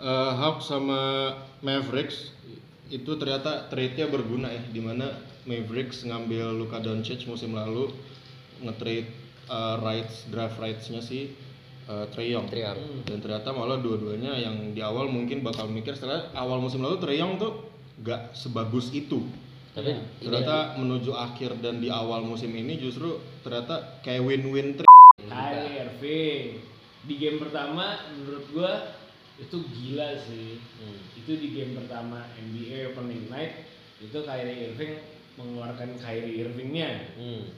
Eh, Hawks sama Mavericks itu ternyata trade-nya berguna ya di mana Mavericks ngambil Luka Doncic musim lalu nge-trade eh, rights draft rights-nya si eh, Trae Young. Trae Young. dan ternyata malah dua-duanya yang di awal mungkin bakal mikir setelah awal musim lalu Trae Young tuh gak sebagus itu. Tapi ternyata menuju akhir dan di awal musim ini justru ternyata kayak win-win trade Kyrie Irving. Di game pertama menurut gua itu gila sih Hmm. itu di game pertama NBA opening night itu Kyrie Irving mengeluarkan Kyrie Irvingnya Hmm.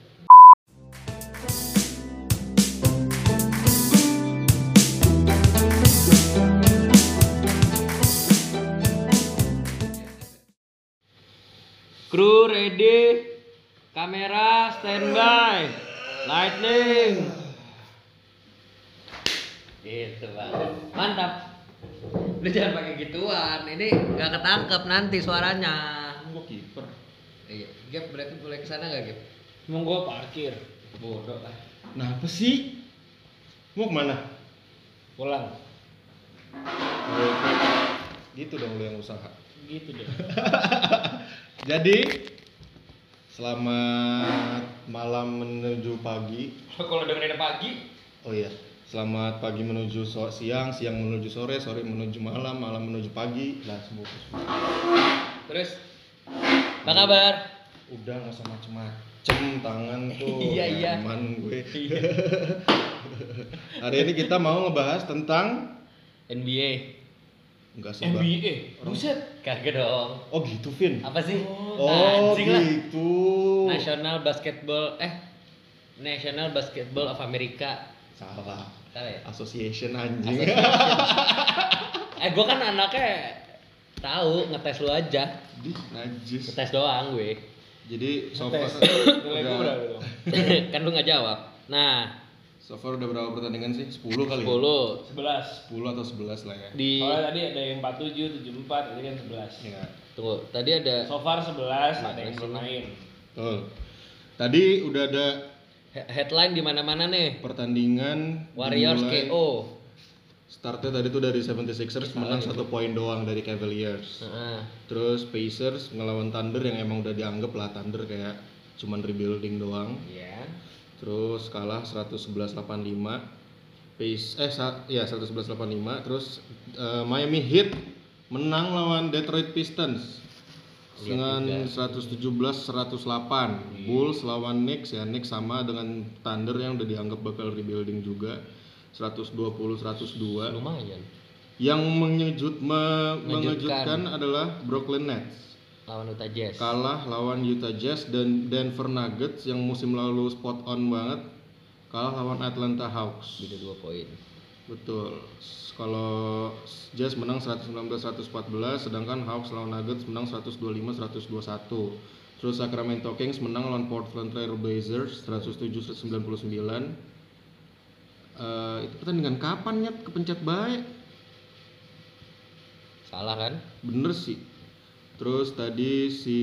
Kru ready, kamera standby, lightning. Bang, mantap. Lu jangan pakai gituan, ini nggak ketangkep nanti suaranya. gue kiper. Iya, Gap berarti boleh ke sana nggak Gap? emang gua parkir. Bodoh lah. nah apa sih? Mau ke mana? Pulang. Gitu dong lu yang usaha. Gitu deh. Jadi selamat malam menuju pagi. Kalau dengerin pagi, Oh iya, selamat pagi menuju so- siang, siang menuju sore, sore menuju malam, malam menuju pagi. Lah semua. terus apa kabar? Udah nggak usah macem-macem tangan tuh. Iya, iya. Aman gue. Hari ini kita mau ngebahas tentang NBA. enggak sih, Bang. NBA buset Kagak dong. Oh gitu, Vin. Apa sih? Oh, lah. gitu. National Basketball eh National Basketball of America. Salah. Ya? Association anjing. eh gue kan anaknya tahu ngetes lu aja. Di najis. Ngetes doang gue. Jadi so far nilai udah, berapa dong kan lu nggak jawab. Nah, so far udah berapa pertandingan sih? 10 kali. 10 ya? 11 10 atau 11 lah ya. di soalnya tadi ada yang 47, 74, tadi kan 11 Ya. tunggu. Tadi ada so far 11, ada yang belum main Betul. Tadi udah ada headline di mana-mana nih. pertandingan Warriors dimulai- KO. Startnya tadi tuh dari 76ers menang satu poin doang dari Cavaliers. Heeh. Terus Pacers ngelawan Thunder yang emang udah dianggap lah Thunder kayak cuman rebuilding doang. Iya. Terus kalah 111-85. Pace eh sa- ya 111-85 terus eh, Miami Heat menang lawan Detroit Pistons dengan 117-108. Bulls lawan Knicks ya Knicks sama dengan Thunder yang udah dianggap bakal rebuilding juga 120-102. Lumayan. Yang menyejut me- Mengejutkan. adalah Brooklyn Nets Lawan Utah Jazz. kalah lawan Utah Jazz dan Denver Nuggets yang musim lalu spot on banget kalah lawan Atlanta Hawks Beda 2 poin. betul kalau Jazz menang 119-114 sedangkan Hawks lawan Nuggets menang 125-121 terus Sacramento Kings menang lawan Portland Trail Blazers 107-99 Eh, itu pertandingan kapan ya kepencet baik. Salah kan? bener sih. Terus tadi si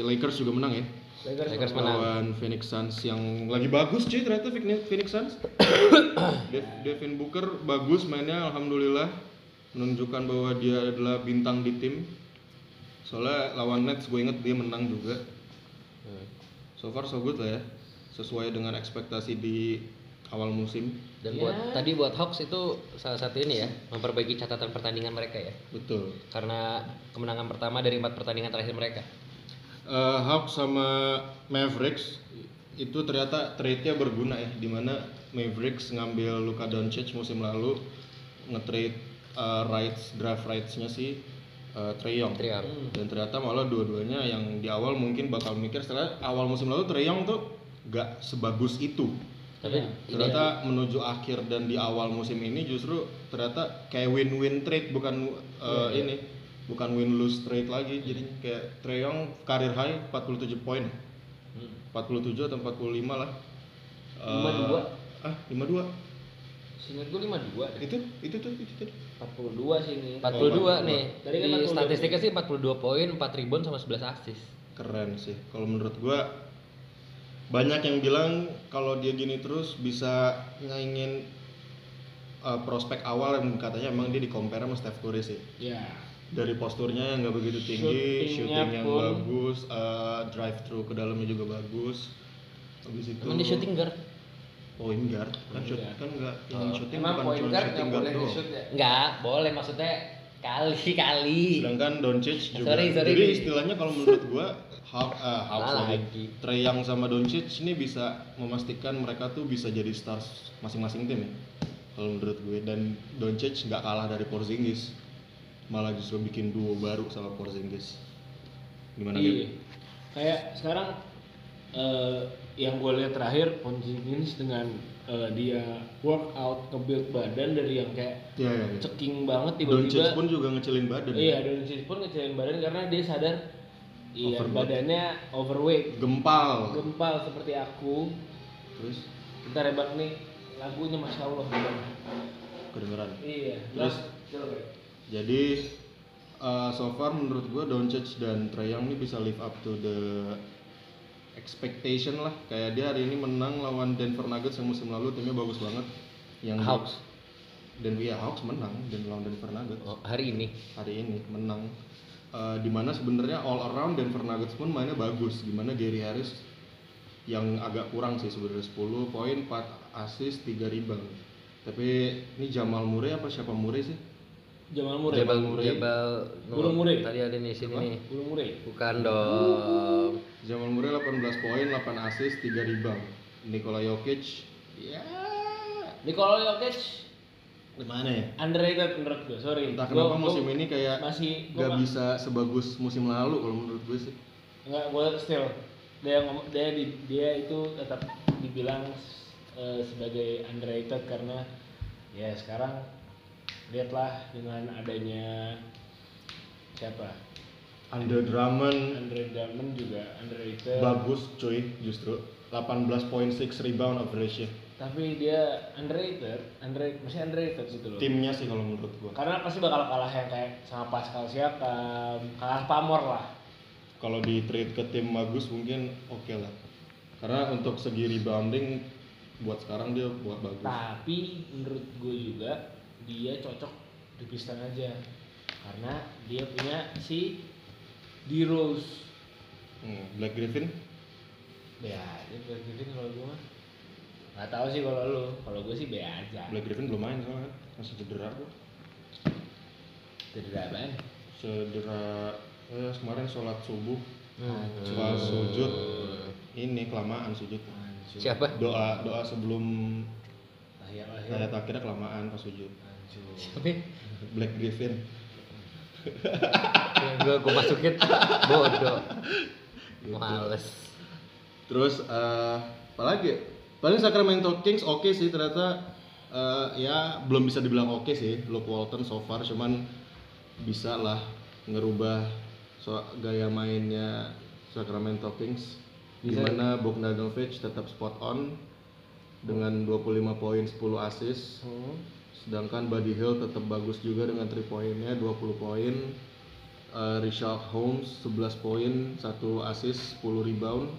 Lakers juga menang ya Lakers, Lakers menang. lawan Phoenix Suns yang lagi bagus cuy ternyata Phoenix Phoenix Suns Dev- Devin Booker bagus mainnya alhamdulillah menunjukkan bahwa dia adalah bintang di tim soalnya lawan Nets gue inget dia menang juga so far so good lah ya sesuai dengan ekspektasi di awal musim Dan Ya. buat tadi buat Hawks itu salah satu ini ya, memperbaiki catatan pertandingan mereka ya. betul Karena kemenangan pertama dari empat pertandingan terakhir mereka. Eh, Hawks sama Mavericks itu ternyata trade-nya berguna ya di mana Mavericks ngambil Luka Doncic musim lalu nge-trade eh, rights draft rights-nya si eh, Trae Young. Young. dan ternyata malah dua-duanya yang di awal mungkin bakal mikir setelah awal musim lalu Trae Young tuh gak sebagus itu Tapi Iya. ini ternyata menuju akhir dan di awal musim ini justru ternyata kayak win-win trade bukan uh, ini bukan win lose trade lagi jadi kayak Trae Young karir high 47 poin 47 atau 45 lah Uh, 52. ah 52 Seingat gue 52 deh. itu itu tuh itu tuh 42 sih ini 42 Oh, nih. Tadi kan di 42. statistiknya sih 42 poin, 4 rebound sama 11 assist. keren sih kalau menurut gua banyak yang bilang kalau dia gini terus bisa nyaingin uh, prospek awal yang katanya emang dia di compare sama Steph Curry sih. Ya. Dari posturnya yang nggak begitu tinggi, Shootingnya shooting yang pun- bagus, uh, drive through ke dalamnya juga bagus. Habis itu Emang dia shooting guard? point guard kan shoot kan nggak yang Oh. shooting Emang bukan point cuma guard shooting nggak guard boleh doang. ya? Enggak, boleh maksudnya kali kali. Sedangkan Doncic juga. Sorry, sorry. Jadi istilahnya kalau menurut gua Hawk, ah, Hawks Salah lagi. Trae Young sama Doncic ini bisa memastikan mereka tuh bisa jadi stars masing-masing tim ya. Kalau menurut gue dan Doncic nggak kalah dari Porzingis. Malah justru bikin duo baru sama Porzingis. Gimana Iya. gitu? Kayak sekarang eh, yang gue lihat terakhir Porzingis dengan eh, dia workout nge-build badan dari yang kayak Iya, iya, iya. ceking banget Doncic tiba-tiba pun juga ngecilin badan. ya. iya Doncic pun ngecilin badan karena dia sadar iya badannya overweight Gempal. gempal seperti aku Terus kita rebak nih lagunya masya Allah kedengeran. iya Terus? Jadi uh, so far menurut gue Doncic dan Trae Young ini bisa live up to the expectation lah. Kayak dia hari ini menang lawan Denver Nuggets yang musim lalu timnya bagus banget. Yang Hawks. Dan iya Hawks menang dan lawan Denver Nuggets Oh, hari ini. hari ini menang. Uh, di mana sebenarnya all around Denver Nuggets pun mainnya bagus. Di mana Gary Harris yang agak kurang sih sebenarnya 10 poin, 4 assist, 3 rebound. Tapi ini Jamal Murray apa siapa Murray sih? Jamal Murray Jebal Murray. Jebal Burung Murray. Tadi ada nih sini Apa? nih. Burung Murray Bukan dong. Jamal Murray 18 poin, 8 assist, 3 rebound. Nikola Jokic ya Nikola Jokic gimana ya? underrated menurut gue sorry Entah Gua- kenapa gua musim ini kayak masih gua gak bisa sebagus musim lalu kalau menurut gue sih. Enggak, gue still dia ngom- dia di- dia itu tetap dibilang eh, sebagai underrated karena ya sekarang lihatlah dengan adanya siapa Andre Drummond Andre Drummond juga underrated bagus cuy justru 18.6 rebound average-nya. tapi dia underrated underrated masih underrated gitu loh Timnya sih kalau menurut gue. karena pasti bakal kalah yang kayak sama Pascal Siakam kalah pamor lah Kalau di trade ke tim bagus mungkin oke lah. Karena untuk segi rebounding buat sekarang dia buat bagus. Tapi menurut gue juga dia cocok di Piston aja karena dia punya si D Rose. Hmm, Black Griffin Ya, dia Black Griffin kalau gue mah nggak tahu sih kalau lu, kalau gue sih B aja. Black Griffin belum main soalnya kan masih cedera kok. Tidak apaan? Cedera eh, kemarin sholat subuh Hmm. sujud ini kelamaan sujud. Siapa? doa doa sebelum ayat akhirnya kelamaan pas sujud Hancur. Siapa? Black Griffin gue gue masukin bodoh. Males. terus eh apalagi paling Sacramento Kings oke sih ternyata eh, ya belum bisa dibilang oke sih Luke Walton so far cuman bisa lah ngerubah so, gaya mainnya Sacramento Kings Bisa. di mana Bogdanovic tetap spot on dengan 25 poin 10 assist Hmm. Sedangkan Buddy Hill tetap bagus juga dengan 3 poinnya 20 poin Eh, Richard Holmes 11 poin 1 assist 10 rebound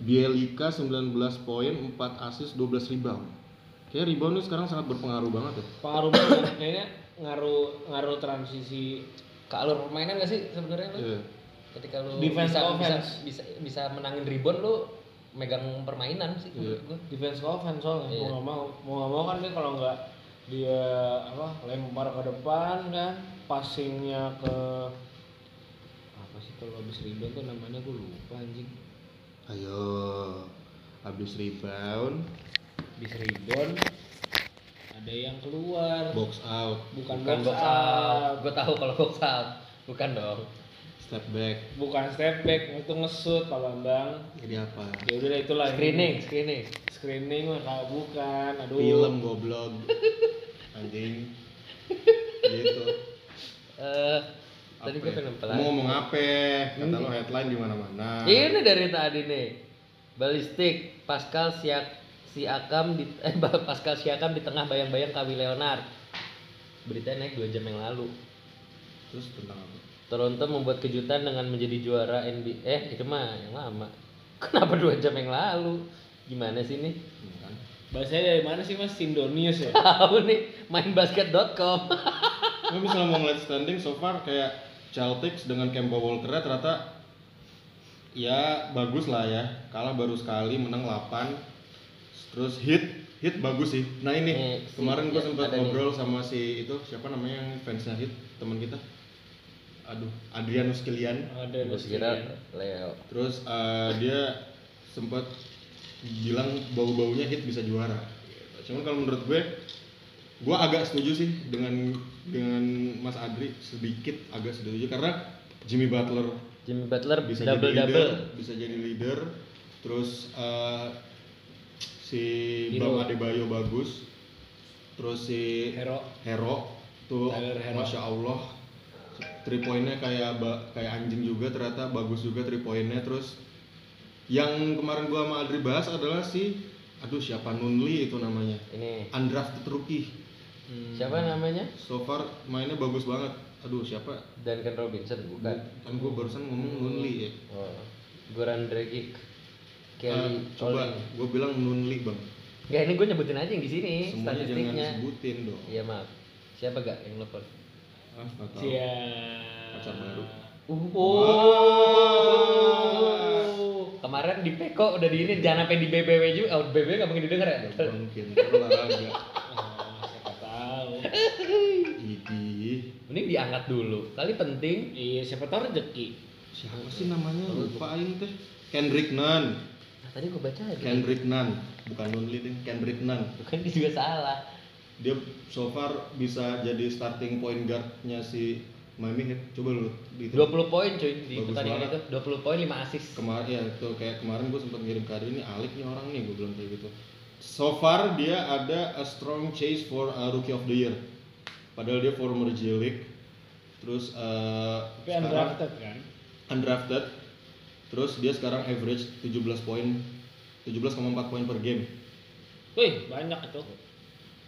Bielika 19 poin 4 assist 12 rebound kayak rebound ini sekarang sangat berpengaruh banget ya Pengaruh banget kayaknya ngaruh ngaruh transisi Ke alur permainan gak sih sebenarnya lu? Iya. Ketika lu Defense bisa, bisa, offense. bisa bisa menangin rebound lu megang permainan sih Iya. gue. defense ke offense soalnya Iya. mau nggak mau mau nggak mau kan dia kalau nggak dia apa lempar ke depan kan? Passingnya ke apa sih kalau habis rebound tuh namanya? Gue lupa anjing. Ayo habis rebound. Habis rebound ada yang keluar. Box out. Bukan, Bukan box, out, Gue tahu kalau box out. Bukan dong. Step back bukan step back itu ngesut Pak Bambang jadi apa ya udah lah, itulah Screening, screening. screening mah kalau bukan aduh film goblok anjing gitu Eh, tadi Apa gue ya? pengen Kamu pelan. ngomong apa kata lo headline di mana mana Ini dari tadi nih. Balistik, Pascal Siak Siakam di eh Pascal Siakam di tengah bayang-bayang Kawhi Leonard. Beritanya naik 2 jam yang lalu. terus tentang apa Toronto membuat kejutan dengan menjadi juara NBA. Eh, itu mah yang lama. Kenapa 2 jam yang lalu? Gimana sih kan Bahasanya dari mana sih Mas? Sindonius ya? Tahu nih mainbasket.com. Gue bisa ngomong lihat standing so far kayak Celtics dengan Kemba Walker ternyata ya bagus lah ya. Kalah baru sekali menang 8. Terus hit hit bagus sih. Nah ini Nih, si- kemarin gue ya, sempat nih. ngobrol sama si itu siapa namanya yang fansnya hit teman kita. Aduh, Adrianus Kilian. Ada Gue kira Leo. Terus eh, dia sempat bilang bau-baunya hit bisa juara. Cuman kalau menurut gue, gue agak setuju sih dengan dengan Mas Adri sedikit agak setuju karena Jimmy Butler Jimmy Butler bisa double jadi leader, double. bisa jadi leader. Terus eh, si Hero. Bam Adebayo bagus. Terus si Hero. Hero tuh Tyler Hero. masya Allah three pointnya kayak kayak anjing juga ternyata bagus juga three pointnya terus yang kemarin gua sama Adri bahas adalah si aduh siapa Nunli itu namanya Ini undrafted rookie siapa namanya? so far mainnya bagus banget aduh siapa Duncan Robinson bukan. kan gua barusan ngomong Nunli ya Oh. Goran Dragic. Kelly coba Olynyk. gua bilang Nunli bang Enggak ini gue nyebutin aja yang di sini semuanya jangan statistiknya. disebutin dong Iya maaf. Siapa gak yang telepon? Ah nggak tahu. Pacar baru. Uh, oh. Kemarin di Peko udah di ini jangan sampai di BBW juga. Oh, BBW gak mungkin didengar ya? Nggak mungkin olahraga Oh, siapa tahu. Idih Ini diangkat dulu. Kali penting. Iya, siapa tahu rezeki. siapa sih namanya lupa aing teh Kendrick Nunn Nah, tadi gue baca aja. Kendrick Nunn bukan Nunli deh Kendrick Nunn Bukan dia juga salah. Dia so far bisa jadi starting point guardnya si Miami Heat coba lu di 20 poin cuy di Bagus pertandingan banget. itu. 20 poin 5 assist. kemarin ya tuh kayak kemarin gue sempat ngirim ke Adi ini alik nih orang nih gue bilang kayak gitu so far dia ada a strong chase for a rookie of the year padahal dia former G League terus eh, Tapi sekarang undrafted kan? undrafted terus dia sekarang average 17 poin 17,4 poin per game Wih, banyak itu.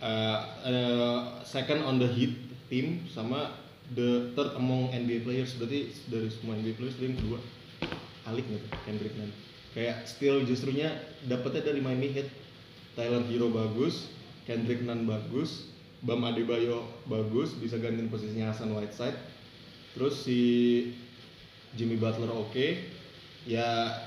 Uh, uh, second on the Heat team sama the third among NBA players. Berarti dari semua NBA players dia yang kedua. Alik gitu Kendrick Nunn. Kayak still justrunya dapetnya dari Miami Heat. Tyler Hero bagus Kendrick Nunn bagus Bam Adebayo bagus bisa gantiin posisinya Hasan Whiteside. Terus si Jimmy Butler oke. Ya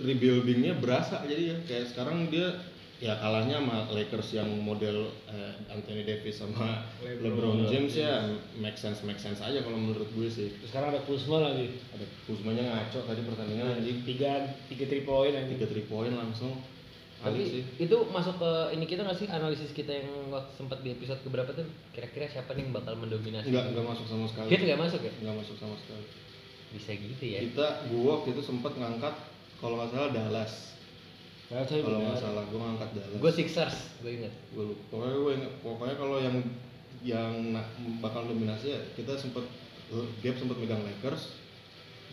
rebuildingnya berasa jadi ya. Kayak sekarang dia ya kalahnya sama Lakers yang model eh, Anthony Davis sama LeBron, LeBron James ya make sense make sense aja kalau menurut gue sih Terus sekarang ada Kuzma lagi. ada Kuzmanya ngaco tadi pertandingan anjing Tiga, tiga three point anjing. tiga three point langsung Tapi sih itu masuk ke ini kita nggak sih analisis kita yang waktu sempat di episode keberapa tuh kira-kira siapa nih yang bakal mendominasi? nggak nggak masuk sama sekali Hit nggak masuk ya? nggak masuk sama sekali Bisa gitu ya. kita gue waktu itu sempat ngangkat kalau nggak salah Dallas Saya kalau nggak salah gue ngangkat Dallas Gue Sixers, gue inget. gue lupa. Pokoknya gue ingat. Pokoknya kalau yang yang na- bakal dominasi ya kita sempat gap sempat megang Lakers.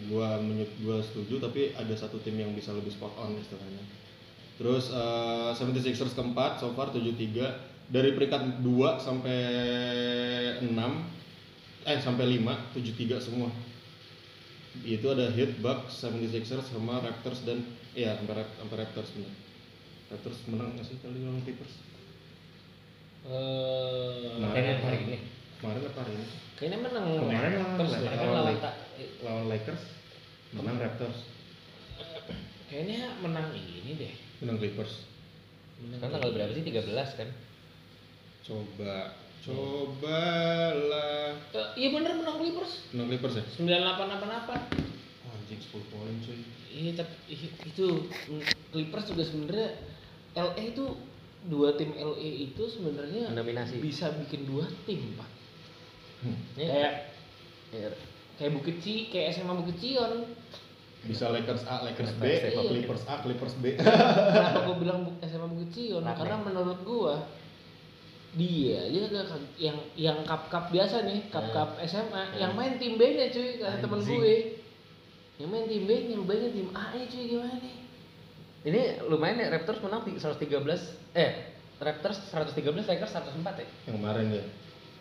Gua menyut gua setuju tapi ada satu tim yang bisa lebih spot on istilahnya. Terus eh 76ers keempat so far 73 dari peringkat 2 sampai 6 eh sampai 5 73 semua. Itu ada Heat, Bucks, 76ers sama Raptors dan iya Rap- sampai Raptors benar Raptors menang nggak sih kali lawan Clippers Eh, Nah. Kayaknya hari ini. kemarin apa hari ini kayaknya menang Kemarin lawan Raptors lawan tak lawan Lakers menang Raptors Kayaknya menang ini deh. menang Clippers kan tanggal berapa sih? 13 kan? coba cobalah Eh, Iya bener menang Clippers. menang Clippers ya 9888. oh, anjing 10 poin cuy Iya tapi itu mm, Clippers juga sebenarnya LA itu dua tim LA itu sebenarnya bisa bikin dua tim pak. Hmm. Ini Kayak ya, kayak Bukit Ci, kayak SMA Bukit Cion. bisa Lakers A Lakers B iya. Clippers A Clippers B Kenapa gue bilang SMA Bukit Cion? Kenapa? Karena menurut gua dia aja gak yang yang cup cup biasa nih cup cup SMA yang main tim B nya cuy kata temen gue yang main tim B bayangin tim A nya cuy gimana nih Ini lumayan ya Raptors menang ti- 113 eh Raptors 113 Lakers 104 ya. yang kemarin ya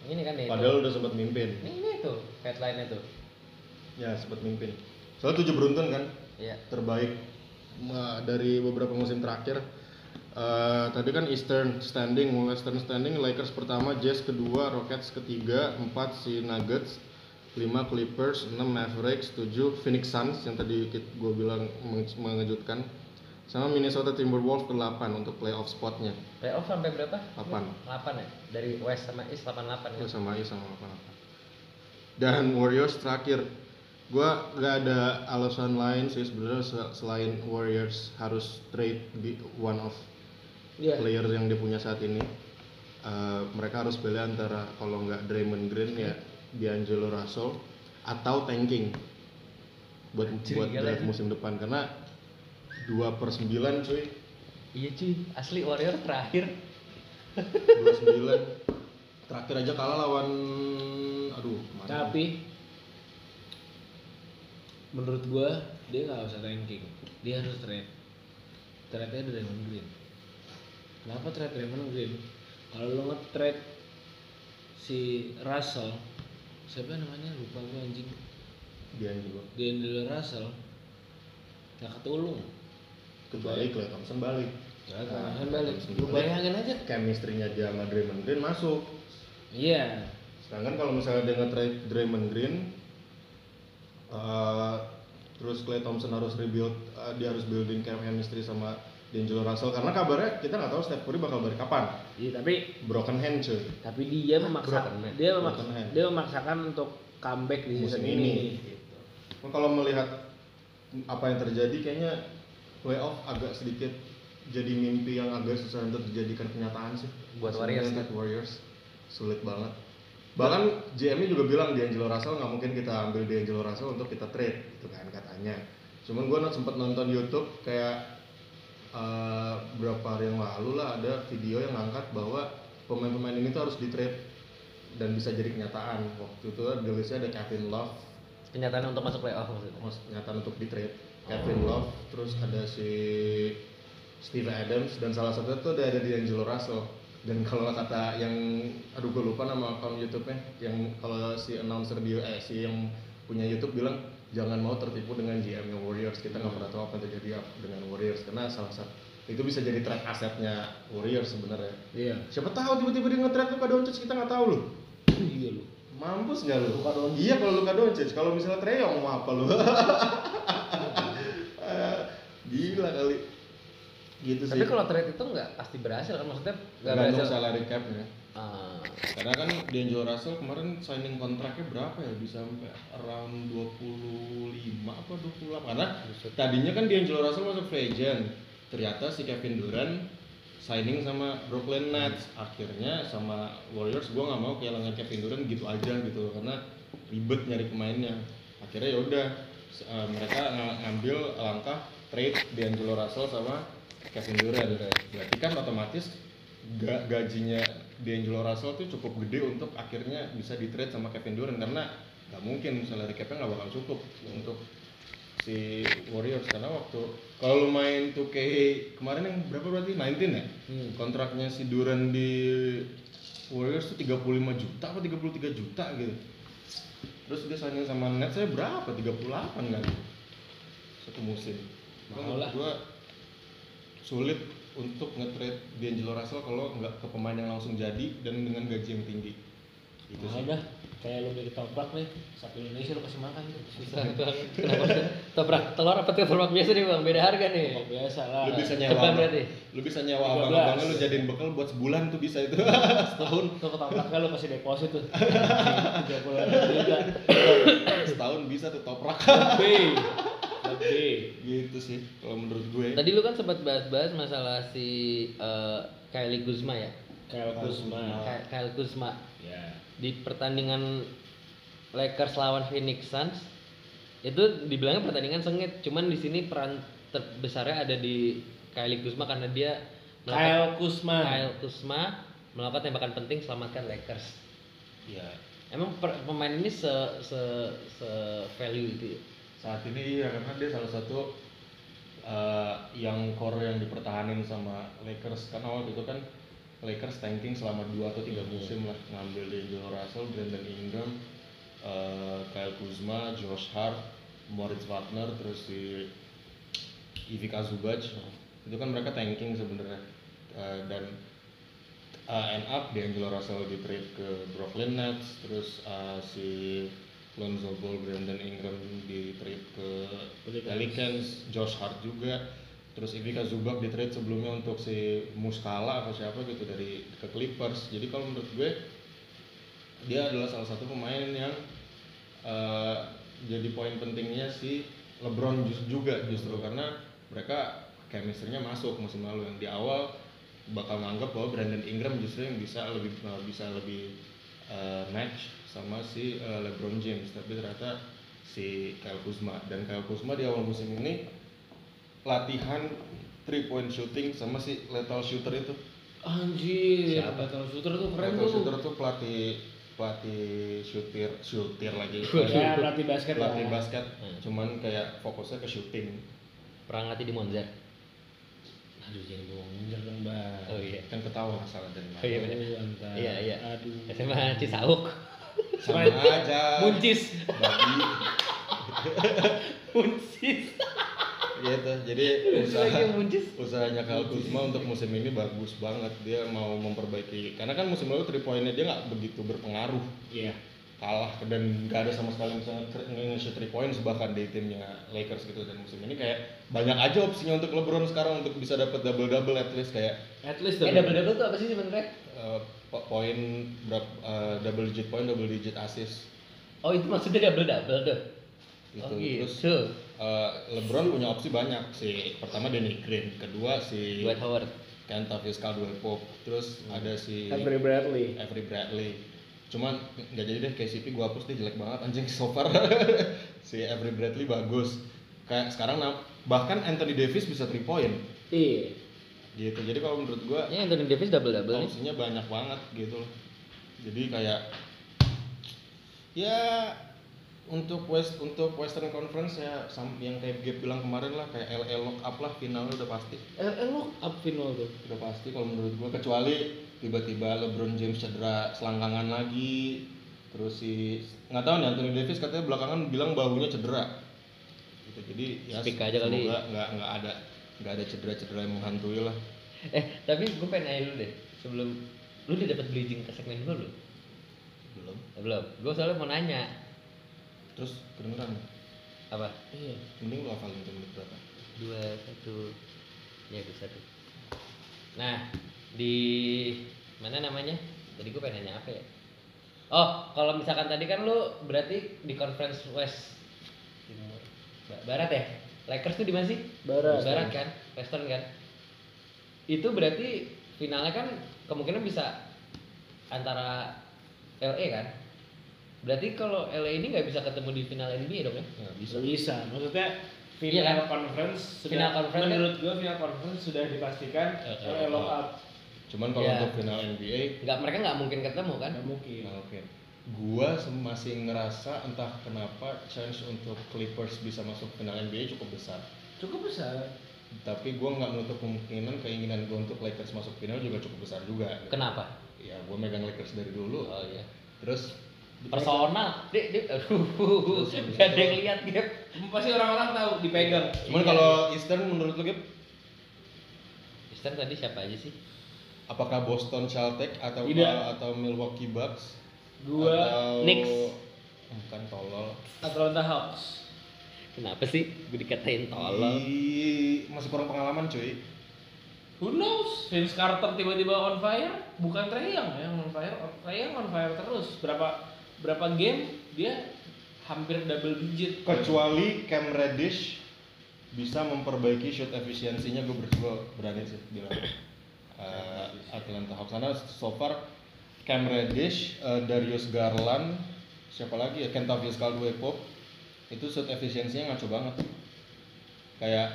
Ini kan nih. padahal udah sempat mimpin Ini, ini tuh headline itu. ya sempat mimpin soalnya tujuh beruntun kan Iya. terbaik dari beberapa musim terakhir Eh, tadi kan Eastern standing, Western standing Lakers pertama, Jazz kedua, Rockets ketiga, empat si Nuggets, lima Clippers, enam Mavericks, tujuh Phoenix Suns yang tadi gue bilang menge- mengejutkan, sama Minnesota Timberwolves ke 8 untuk playoff spotnya. Playoff sampai berapa? Delapan. 8 ya? Dari West sama East 88 Itu ya? sama Is sama apa Dan Warriors terakhir, gua gak ada alasan lain sih sebenarnya se- selain Warriors harus trade di one of Iya. player yang dia punya saat ini. Eh, mereka harus pilih antara kalau nggak Draymond Green ya D'Angelo Russell atau tanking buat Anjir, buat draft musim depan karena 2 per 9 cuy Iya cuy, asli Warrior terakhir 29 terakhir aja kalah lawan aduh kemarin. Tapi menurut gua dia nggak usah ranking, dia harus trade. Trade nya Draymond Green. Kenapa trade Draymond Green? Kalau lo nge-trade si Russell, siapa namanya lupa gua anjing, D'Angelo D'Angelo Russell, nggak ketulung. kebalik Clay Thompson balik Nah, Nah, kan balik. Thompson Lu bayangin aja. chemistry-nya dia sama Draymond Green masuk Iya. sedangkan kalau misalnya dia nge-trade Draymond Green eh, terus Clay Thompson harus rebuild eh, dia harus building chemistry sama D'Angelo Russell karena kabarnya kita nggak tahu Steph Curry bakal balik kapan Iya, tapi broken hand cuy tapi dia memaksakan Broken hand. dia memaksa, Broken hand. dia memaksakan untuk comeback di Musim ini. ini. Nah, kalau melihat apa yang terjadi kayaknya playoff agak sedikit jadi mimpi yang agak susah untuk dijadikan kenyataan sih Buat Warriors, buat Warriors sulit banget bahkan GM-nya juga bilang D'Angelo Russell nggak mungkin kita ambil D'Angelo Russell untuk kita trade gitu kan katanya cuman gue sempat nonton YouTube kayak eh, berapa hari yang lalu lah ada video yang ngangkat bahwa pemain-pemain ini tuh harus di trade dan bisa jadi kenyataan. Waktu itu di listnya ada Kevin Love. Kenyataan untuk masuk playoff maksudnya Mas nyataan untuk di trade Kevin Love terus ada si Steve Adams dan salah satunya tuh ada di Angelo Russell. Dan kalau kata yang aduh gue lupa nama akun YouTube-nya. Yang kalau si announcer dia eh si yang punya YouTube bilang jangan mau tertipu dengan GM nya Warriors. Kita nggak pernah tahu apa yang terjadi dengan Warriors. Karena salah satu itu bisa jadi trade asetnya Warriors sebenarnya. Iya. siapa tahu tiba-tiba dia nge-trade Luka Doncic kita nggak tahu loh. Iya lu. mampus nggak lu Luka Doncic. iya kalau Luka Doncic. Kalau misalnya Treyong mau apa lu gila kali. Gitu sih. Tapi kalau trade itu nggak pasti berhasil kan? Maksudnya nggak berhasil. salary cap ya Ah, karena kan D'Angelo Russell kemarin signing kontraknya berapa ya? Bisa sampai around 25 apa 28 karena tadinya kan D'Angelo Russell masuk free agent ternyata si Kevin Durant signing sama Brooklyn Nets akhirnya sama Warriors gua nggak mau kehilangan Kevin Durant gitu aja gitu loh, karena ribet nyari pemainnya. Akhirnya ya udah s- eh, mereka ng- ngambil langkah trade D'Angelo Russell sama Kevin Durant. Berarti kan otomatis ga- gajinya D'Angelo Russell tuh cukup gede untuk akhirnya bisa di trade sama Kevin Durant karena nggak mungkin salary capnya nggak bakal cukup untuk si Warriors. Karena waktu kalau lu main 2K kemarin yang berapa berarti? 19 ya? Hmm. kontraknya si Durant di Warriors tuh 35 juta apa 33 juta gitu. Terus dia signing sama Nets saya berapa? 38 kan? Satu musim. Mahal lah. gua sulit untuk nge-trade D'Angelo Russell kalau nggak ke pemain yang langsung jadi dan dengan gaji yang tinggi itu Mahal sih dah. Kayak lu dari toprak nih, satu Indonesia lu kasih makan tuh. susah banget. Kenapa sih? Toprak telur apa toprak biasa nih bang? Beda harga nih. Toprak biasa lah. lu bisa nyewa abang- berarti. lu bisa nyewa 13. abang-abangnya lu jadiin bekal buat sebulan tuh bisa itu setahun tuh ketopraknya lu kasih deposit tuh. Setahun bisa tuh toprak. Lebih. gitu sih kalau menurut gue Tadi lu kan sempat bahas-bahas masalah si eh, Kylie Kuzma ya. Kayak Kuzma. Ky- Kyle Kuzma Ya. di pertandingan Lakers lawan Phoenix Suns itu dibilangnya pertandingan sengit, cuman di sini peran terbesarnya ada di Kylie Kuzma karena dia melakukan- Kyle Kuzma. Kyle Kuzma melakukan tembakan penting selamatkan Lakers. ya Emang per- pemain ini se se se value itu ya? Saat ini iya karena dia salah satu eh, yang core yang dipertahanin sama Lakers. Karena waktu itu kan Lakers tanking selama 2 atau 3 musim lah. Ngambil D'Angelo Russell, Brandon Ingram, eh, Kyle Kuzma, Josh Hart, Moritz Wagner, terus si Ivica Zubac. Itu kan mereka tanking sebenarnya. Uh, dan uh, end up D'Angelo Russell di trade ke Brooklyn Nets terus uh, si Lonzo Ball, Brandon Ingram di trade ke Pelicans. Pelicans, Josh Hart juga. Terus Ivica Zubac di trade sebelumnya untuk si Muscala atau siapa gitu dari ke Clippers. Jadi kalau menurut gue dia adalah salah satu pemain yang eh, jadi poin pentingnya si LeBron juga justru. Karena mereka chemistry-nya masuk musim lalu. Yang di awal bakal nganggap bahwa Brandon Ingram justru yang bisa lebih eh, bisa lebih eh, match sama si eh, LeBron James tapi ternyata si Kyle Kuzma dan Kyle Kuzma di awal musim ini latihan three point shooting sama si lethal shooter itu Anjir, Siapa? Battle Shooter tuh keren lethal tuh. shooter tuh pelatih pelatih shooter shooter lagi Ya, pelatih basket pelatih basket Hmm. cuman kayak fokusnya ke shooting Pernah ngelatih di Monza. Aduh, jangan bohong bener dong, Bang. Oh iya. kan ketawa salah dari mana Oh iya benar. Antar. Iya, iya. Aduh. SMA Cisauk. sama aja Muncis. babi Muncis. gitu jadi usaha usahanya Kyle Kuzma untuk musim ini bagus banget dia mau memperbaiki karena kan musim lalu three pointnya dia nggak begitu berpengaruh Iya. Kalah dan nggak ada sama sekali misalnya nge-shoot three points bahkan di timnya Lakers gitu dan musim ini kayak banyak aja opsinya untuk LeBron sekarang untuk bisa dapat double double at least kayak At least Eh double double tuh apa sih sebenarnya? po- poin berapa eh, double digit point double digit assist Oh itu maksudnya double double tuh. gitu Oh terus gitu. eh, LeBron punya opsi banyak si pertama Danny Green kedua si Dwight Howard. Kentavious Caldwell Pope terus ada si Avery Bradley. Avery Bradley cuman nggak jadi deh KCP gua hapus deh jelek banget anjing so far si Avery Bradley bagus kayak sekarang bahkan Anthony Davis bisa 3 point Iya. gitu jadi kalau menurut gua Ya Anthony Davis double double nih. opsinya banyak banget gitu loh jadi kayak ya untuk West untuk Western Conference ya yang kayak Gabe bilang kemarin lah kayak LA lock up lah finalnya udah pasti Eh, eh lo up final tuh. udah pasti kalau menurut gua kecuali tiba-tiba LeBron James cedera selangkangan lagi terus si nggak tahu nih Anthony Davis katanya belakangan bilang bahunya cedera gitu jadi ya Speak aja kali. nggak nggak ada nggak ada cedera-cedera yang menghantui lah Eh tapi gue pengen nanya dulu deh sebelum lu udah dapat bridging ke segmen gue belum? belum Eh, belum. Gue soalnya mau nanya terus kedengeran apa? Iya. mending lu hafalin tuh menit berapa Dua satu ya dua satu. Nah di mana namanya? Tadi gue pengen nanya apa ya? Oh kalau misalkan tadi kan lu berarti di conference West Timur Ba- Barat ya? Lakers tuh di mana sih? Barat. Barat kan, Western kan. Itu berarti finalnya kan kemungkinan bisa antara LA kan? Berarti kalau LA ini nggak bisa ketemu di final NBA dong ya? nggak Bisa bisa. Maksudnya final Iya kan? conference sudah Final conference kan- menurut gua final conference sudah dipastikan eh. up. Cuman kalau Iya. untuk final NBA Nggak mereka nggak mungkin ketemu kan? Nggak mungkin. nah, oke gua sem- masih ngerasa entah kenapa chance untuk Clippers bisa masuk final NBA cukup besar Cukup besar. tapi gua nggak menutup kemungkinan keinginan gua untuk Lakers masuk final juga cukup besar juga Kenapa? ya gua megang Lakers dari dulu Oh iya. terus Personal, dek, dek, aduh, gak ada yang lihat Gap. Pasti orang-orang tahu dipegang. cuman Iya. kalau Eastern menurut lu Gip, Eastern tadi siapa aja sih? Apakah Boston Celtics atau Tidak. atau Milwaukee Bucks Gua atau Knicks. bukan tolol Atlanta Hawks. Kenapa sih gue dikatain tolol? Ih, masih kurang pengalaman cuy Who knows? Vince Carter tiba-tiba on fire, bukan Trey Young yang on fire. Trey Young on fire terus. Berapa berapa game dia hampir double digit. kecuali Cam Reddish bisa memperbaiki shoot efisiensinya gue ber- berani sih bilang Eh, Atlanta Hawks karena so far Cam Reddish, eh, Darius Garland, siapa lagi ya Kentavious Caldwell Pope itu shoot efisiensinya ngaco banget kayak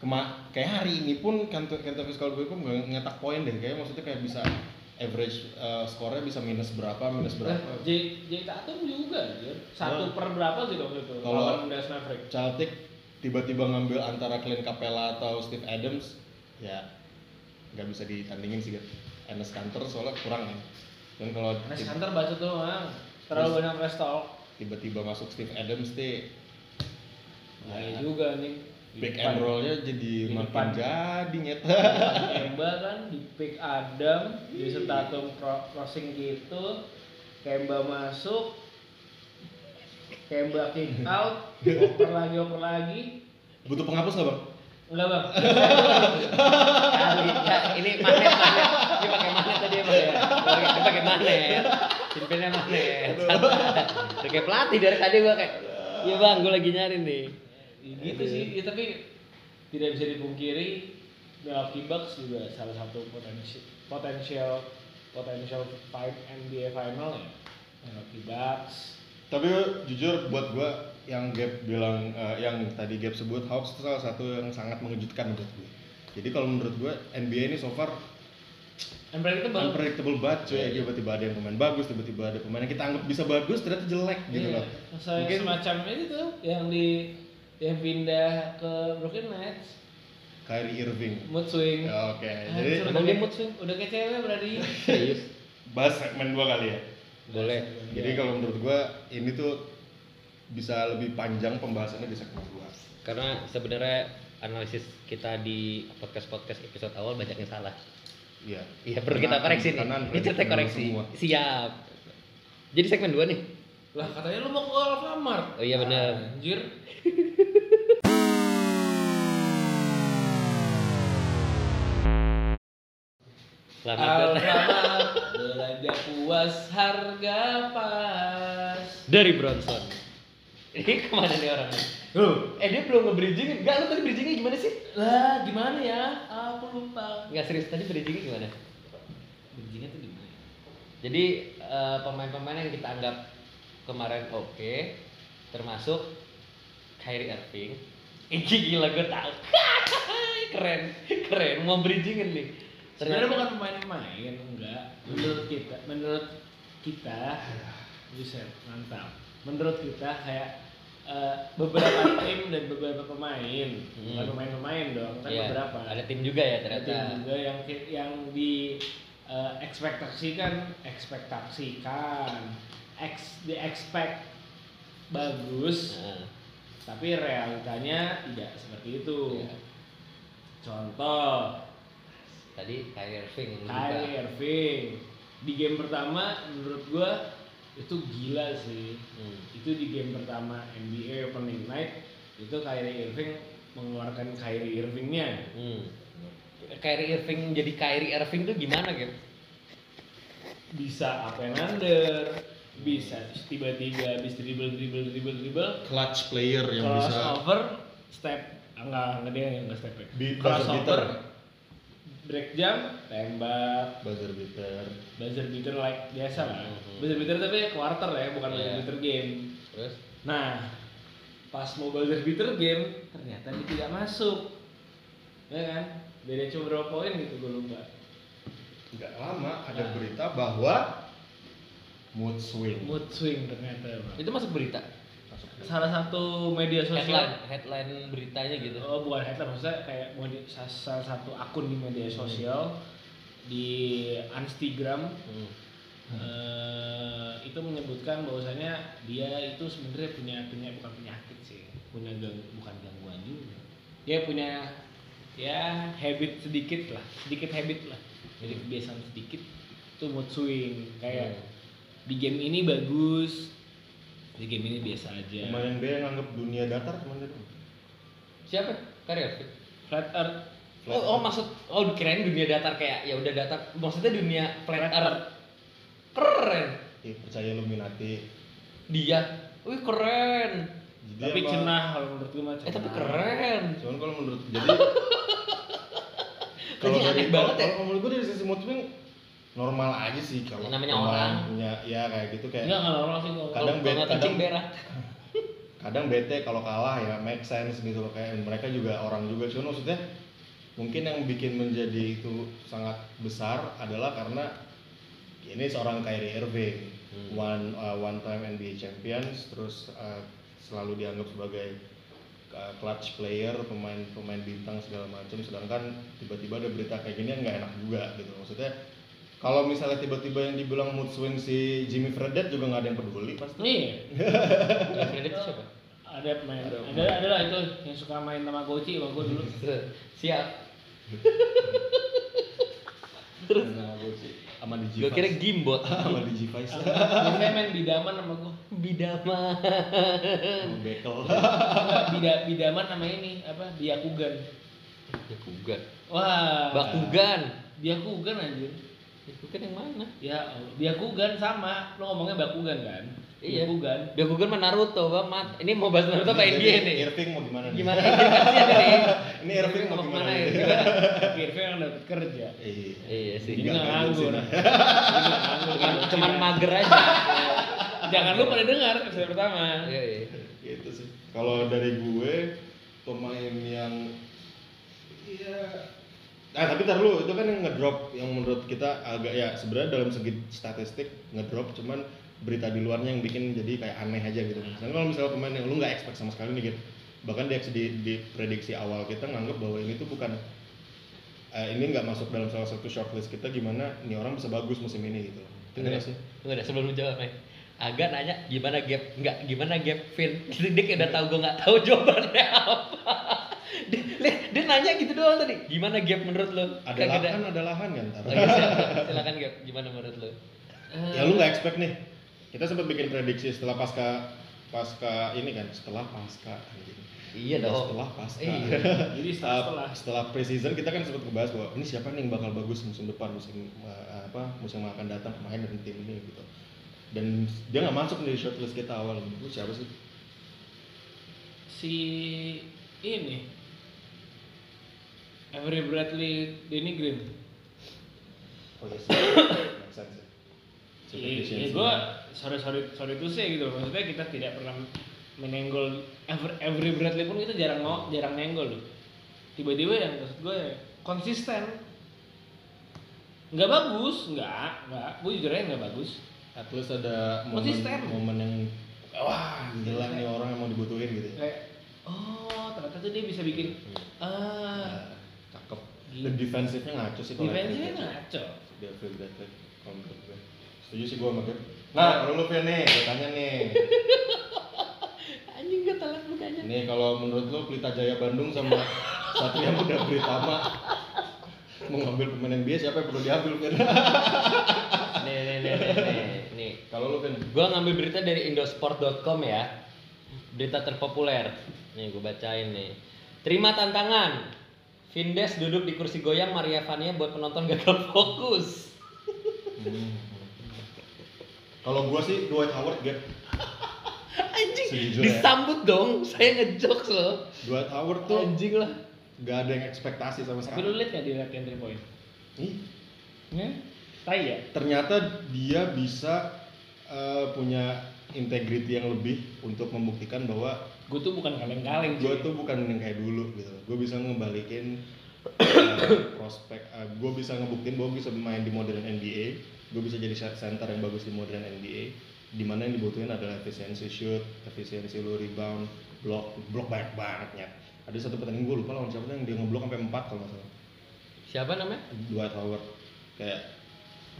kema kayak hari ini pun Kent- Kentavious Caldwell Pope nggak nyetak poin deh kayak maksudnya kayak bisa average eh, skornya bisa minus berapa minus Nah, berapa J, J Tatum juga anjir. Satu Nah. per berapa sih waktu itu? Kalau-. Celtic tiba-tiba ngambil antara Clint Capella atau Steve Adams ya nggak bisa ditandingin sih Gat. Enes Kanter soalnya kurang kan dan kalau Nes ti- Hunter baca tuh, Mang. Terlalu banyak talk. tiba-tiba masuk Steve Adams deh Bahaya ya, juga nih. Di Pick and rollnya jadi Di makin jadi nyet. Kemba kan di pick Adam, Jason Tatum cro- crossing gitu, Kemba masuk, Kemba kick out, oper lagi oper lagi, Butuh penghapus nggak bang? Enggak bang? Kali enggak, ini magnet magnet. Ini pakai magnet tadi ya, Bang, ya. Pakai dia pakai magnet. Simpennya magnet. Udah kayak pelatih dari tadi gua kayak Iya bang, gue lagi nyari nih. Ya gitu sih, ya, tapi tidak bisa dipungkiri Milwaukee Bucks juga salah satu potensi potensial potensial fight NBA final ya. Milwaukee Bucks. Tapi jujur buat gua yang Gap bilang eh, yang tadi Gap sebut Hawks itu salah satu yang sangat mengejutkan menurut gue. Jadi kalau menurut gua NBA ini so far Unpredictable. unpredictable banget cuy. Iya. Tiba-tiba ada yang pemain bagus, tiba-tiba ada pemain yang kita anggap bisa bagus ternyata jelek gitu Iya. loh. Saya Mungkin semacam ini tuh yang di yang pindah ke Brooklyn Nets, Kyrie Irving. mood swing. Ya, Oke, Anjir, jadi udah dia mood swing? Udah kayak cewek berarti. Serius? bahas segmen dua kali ya. Boleh. Jadi kalau menurut gua ini tuh bisa lebih panjang pembahasannya di segmen dua. Karena sebenarnya analisis kita di podcast-podcast episode awal banyak yang salah. Iya. Iya perlu kita koreksi nih. Ini cerita koreksi. semua. Siap. Jadi segmen 2 nih. Lah katanya lu mau ke Alfamart. Oh iya benar. Anjir. Selamat. Alfamart belanja puas harga pas. Dari Bronson. Ini ke mana nih orangnya? Loh, Eh dia belum nge-bridging. Enggak lu tadi bridgingnya gimana sih? lah gimana ya? Aku lupa. Enggak serius tadi bridgingnya gimana? Bridgingnya tuh gimana? ya? Jadi eh, pemain-pemain yang kita anggap kemarin oke, termasuk Kyrie Irving. Ini gila gue tahu. keren, keren. Mau bridgingin nih. Sebenarnya bukan pemain-pemain, enggak. Menurut kita, menurut kita, bisa mantap. Menurut kita kayak eh, beberapa tim dan beberapa pemain, bukan Hmm. pemain-pemain dong, kan Iya, beberapa. Ada tim juga ya Ada ternyata. tim juga yang yang di eh, ekspektasikan, ekspektasikan, ex di expect bagus, Nah, tapi realitanya tidak seperti itu. Iya. Contoh, tadi Kyrie Irving Kyrie. Irving di game pertama menurut gua itu gila sih Hmm. itu di game pertama NBA opening night itu Kyrie Irving mengeluarkan Kyrie Irvingnya Hmm. Kyrie Irving jadi Kyrie Irving tuh gimana gitu? bisa up and under bisa tiba-tiba habis dribble dribble dribble dribble Clutch player yang bisa crossover step enggak enggak dia enggak step back Beat buzzer crossover. Break jump tembak buzzer beater. buzzer beater like biasa lah Mhm. buzzer beater tapi quarter ya bukan buzzer Iya. beater game Terus? nah pas mau buzzer beater game ternyata dia tidak masuk ya kan beda cuma berapa poin gitu gue lupa Nggak lama ada Nah. berita bahwa mood swing. mood swing ternyata Bang. Itu masuk berita. Salah satu media Headline, sosial headline beritanya gitu. oh bukan headline maksudnya kayak salah satu akun di media sosial di Instagram Hmm. eh, itu menyebutkan bahwasanya dia itu sebenarnya punya punya bukan penyakit sih punya gang, bukan gangguan juga dia punya ya habit sedikit lah sedikit habit lah jadi Hmm. kebiasaan sedikit itu mood swing kayak Hmm. di game ini bagus di game ini biasa aja Pemain NBA yang anggap dunia datar cuma itu. Siapa? Irving. flat earth Flat Oh, oh maksud oh kirain dunia datar kayak ya udah datar. Maksudnya dunia flat Flat earth. Keren. Eh, percaya Illuminati. Dia. Wih keren. Jadi tapi apa- cenah kalau menurut gue mah Eh tapi keren. Cuman kalau menurut jadi aneh dari- banget ya. Kalau menurut gue dari sisi mood swing normal aja sih kalau Ya, namanya orang. punya ya kayak gitu kayak enggak enggak normal sih kalau Kadang Kalau bet- nggak kadang- berak. kadang bete kalau kalah ya make sense gitu loh kayak mereka juga orang juga cuman maksudnya mungkin yang bikin menjadi itu sangat besar adalah karena ini seorang Kyrie Irving Hmm. one uh, one time NBA champions terus uh, selalu dianggap sebagai uh, clutch player pemain pemain bintang segala macam sedangkan tiba-tiba ada berita kayak gini yang nggak enak juga gitu maksudnya kalau misalnya tiba-tiba yang dibilang mood swing si Jimmy Fredette juga nggak ada yang peduli pasti Nih, Fred itu siapa? ada pemain Ada ada lah itu yang suka main sama gue dulu Siap. Nah, gua sih sama di Gue kira gimbot. sama di G-Vice. biasanya main bidaman sama gue Bidama. Sama bekel. Bida, bidaman sama ini apa Byakugan Bakugan. wah Bakugan. Byakugan anjir Bakugan yang mana? ya. Byakugan sama lo ngomongnya Bakugan kan Iya. Byakugan Bakugan mah Naruto, Bang. Mat. Ini mau bahas Naruto apa NBA nih? Irving mau gimana nih? Gimana dari Ini Irving mau gimana ya? nih? Irving yang dapat kerja Iya. Iya sih. jadi Nggak nggak nganggur nggak nganggur. Cuman, cuman mager aja. jangan lupa dengar episode pertama Iya, iya. Gitu sih. Kalau dari gue pemain yang iya Nah, tapi tar lu, itu kan yang ngedrop yang menurut kita agak ya sebenarnya dalam segi statistik ngedrop cuman berita di luarnya yang bikin jadi kayak aneh aja gitu. Misalnya kalau misalnya pemain yang lu nggak expect sama sekali nih gitu. Bahkan di, di, di prediksi awal kita nganggap bahwa ini tuh bukan eh, ini nggak masuk dalam salah satu shortlist kita gimana ini orang bisa bagus musim ini gitu. Nggak deh, sih? deh sebelum lu jawab. Agak nanya gimana gap, enggak gimana gap Vin. Gitu, dia kayak udah tahu gue nggak tahu jawabannya apa. dia, dia, dia nanya gitu doang tadi. Gimana gap menurut lu? Ada Kagak lahan, ada lahan kan ntar. Oh, iya, silakan, silakan gap. Gimana menurut lu? ya lu nggak expect nih kita sempat bikin prediksi setelah pasca pasca ini kan setelah pasca anjing. Iya Ya, dong. setelah pasca Iya. jadi Uh, setelah setelah preseason kita kan sempat ngebahas bahwa ini siapa nih yang bakal bagus musim depan musim uh, apa musim yang akan datang main dari tim ini gitu dan dia nggak masuk di shortlist kita awal lu siapa sih si ini Avery Bradley Danny Green oh yes ya. Super Iya, efficiency. gue sorry sorry sorry itu sih gitu. Maksudnya kita tidak pernah menenggol Avery, Avery Bradley pun kita jarang ngo, jarang nenggol loh. Tiba-tiba yang maksud gue ya, konsisten. Nggak bagus, nggak, nggak. Gue jujur aja nggak bagus. at least ada momen, Konsisten. momen yang wah gila nih orang yang mau dibutuhin gitu ya Kayak, oh ternyata tuh dia bisa bikin, ah, Nah, cakep Gila. dan defensifnya ngaco sih kalau Avery Bradley. ngaco. dia Phil Bradley kalau menurut gue setuju sih gue sama nah kalau lu Phil nih gue tanya nih Anjing gak telat mukanya. nih kalau menurut lu Pelita Jaya Bandung sama Satria Muda Britama mau ngambil pemain NBA siapa yang perlu diambil Nih, nih, nih, nih, nih, nih. kalau lu Phil Gua ngambil berita dari indosport.com ya. Berita terpopuler. Nih gue bacain nih. Terima tantangan. Vindes duduk di kursi goyang Maria Vania buat penonton gagal fokus. Hmm. kalau gue sih Dwight Howard Gap Anjing, Sejujurnya. disambut dong. Saya ngejokes loh. Dwight Howard tuh Anjing lah. gak ada yang ekspektasi sama Tapi lu sekali liat nggak dia latihan three point? Ih, Ya, tai ya. ternyata dia bisa eh, punya integrity yang lebih untuk membuktikan bahwa Gue tuh bukan kaleng-kaleng. gue tuh bukan yang kayak dulu gitu gue bisa ngebalikin uh, prospek gue bisa ngebuktiin bahwa gue bisa bermain di modern NBA gue bisa jadi center yang bagus di modern NBA di mana yang dibutuhin adalah efisiensi shoot efisiensi lu rebound block block banyak banget ya ada satu pertandingan gue lupa lawan siapa yang dia ngeblok sampai 4 kalau nggak salah Siapa namanya? Dwight Howard kayak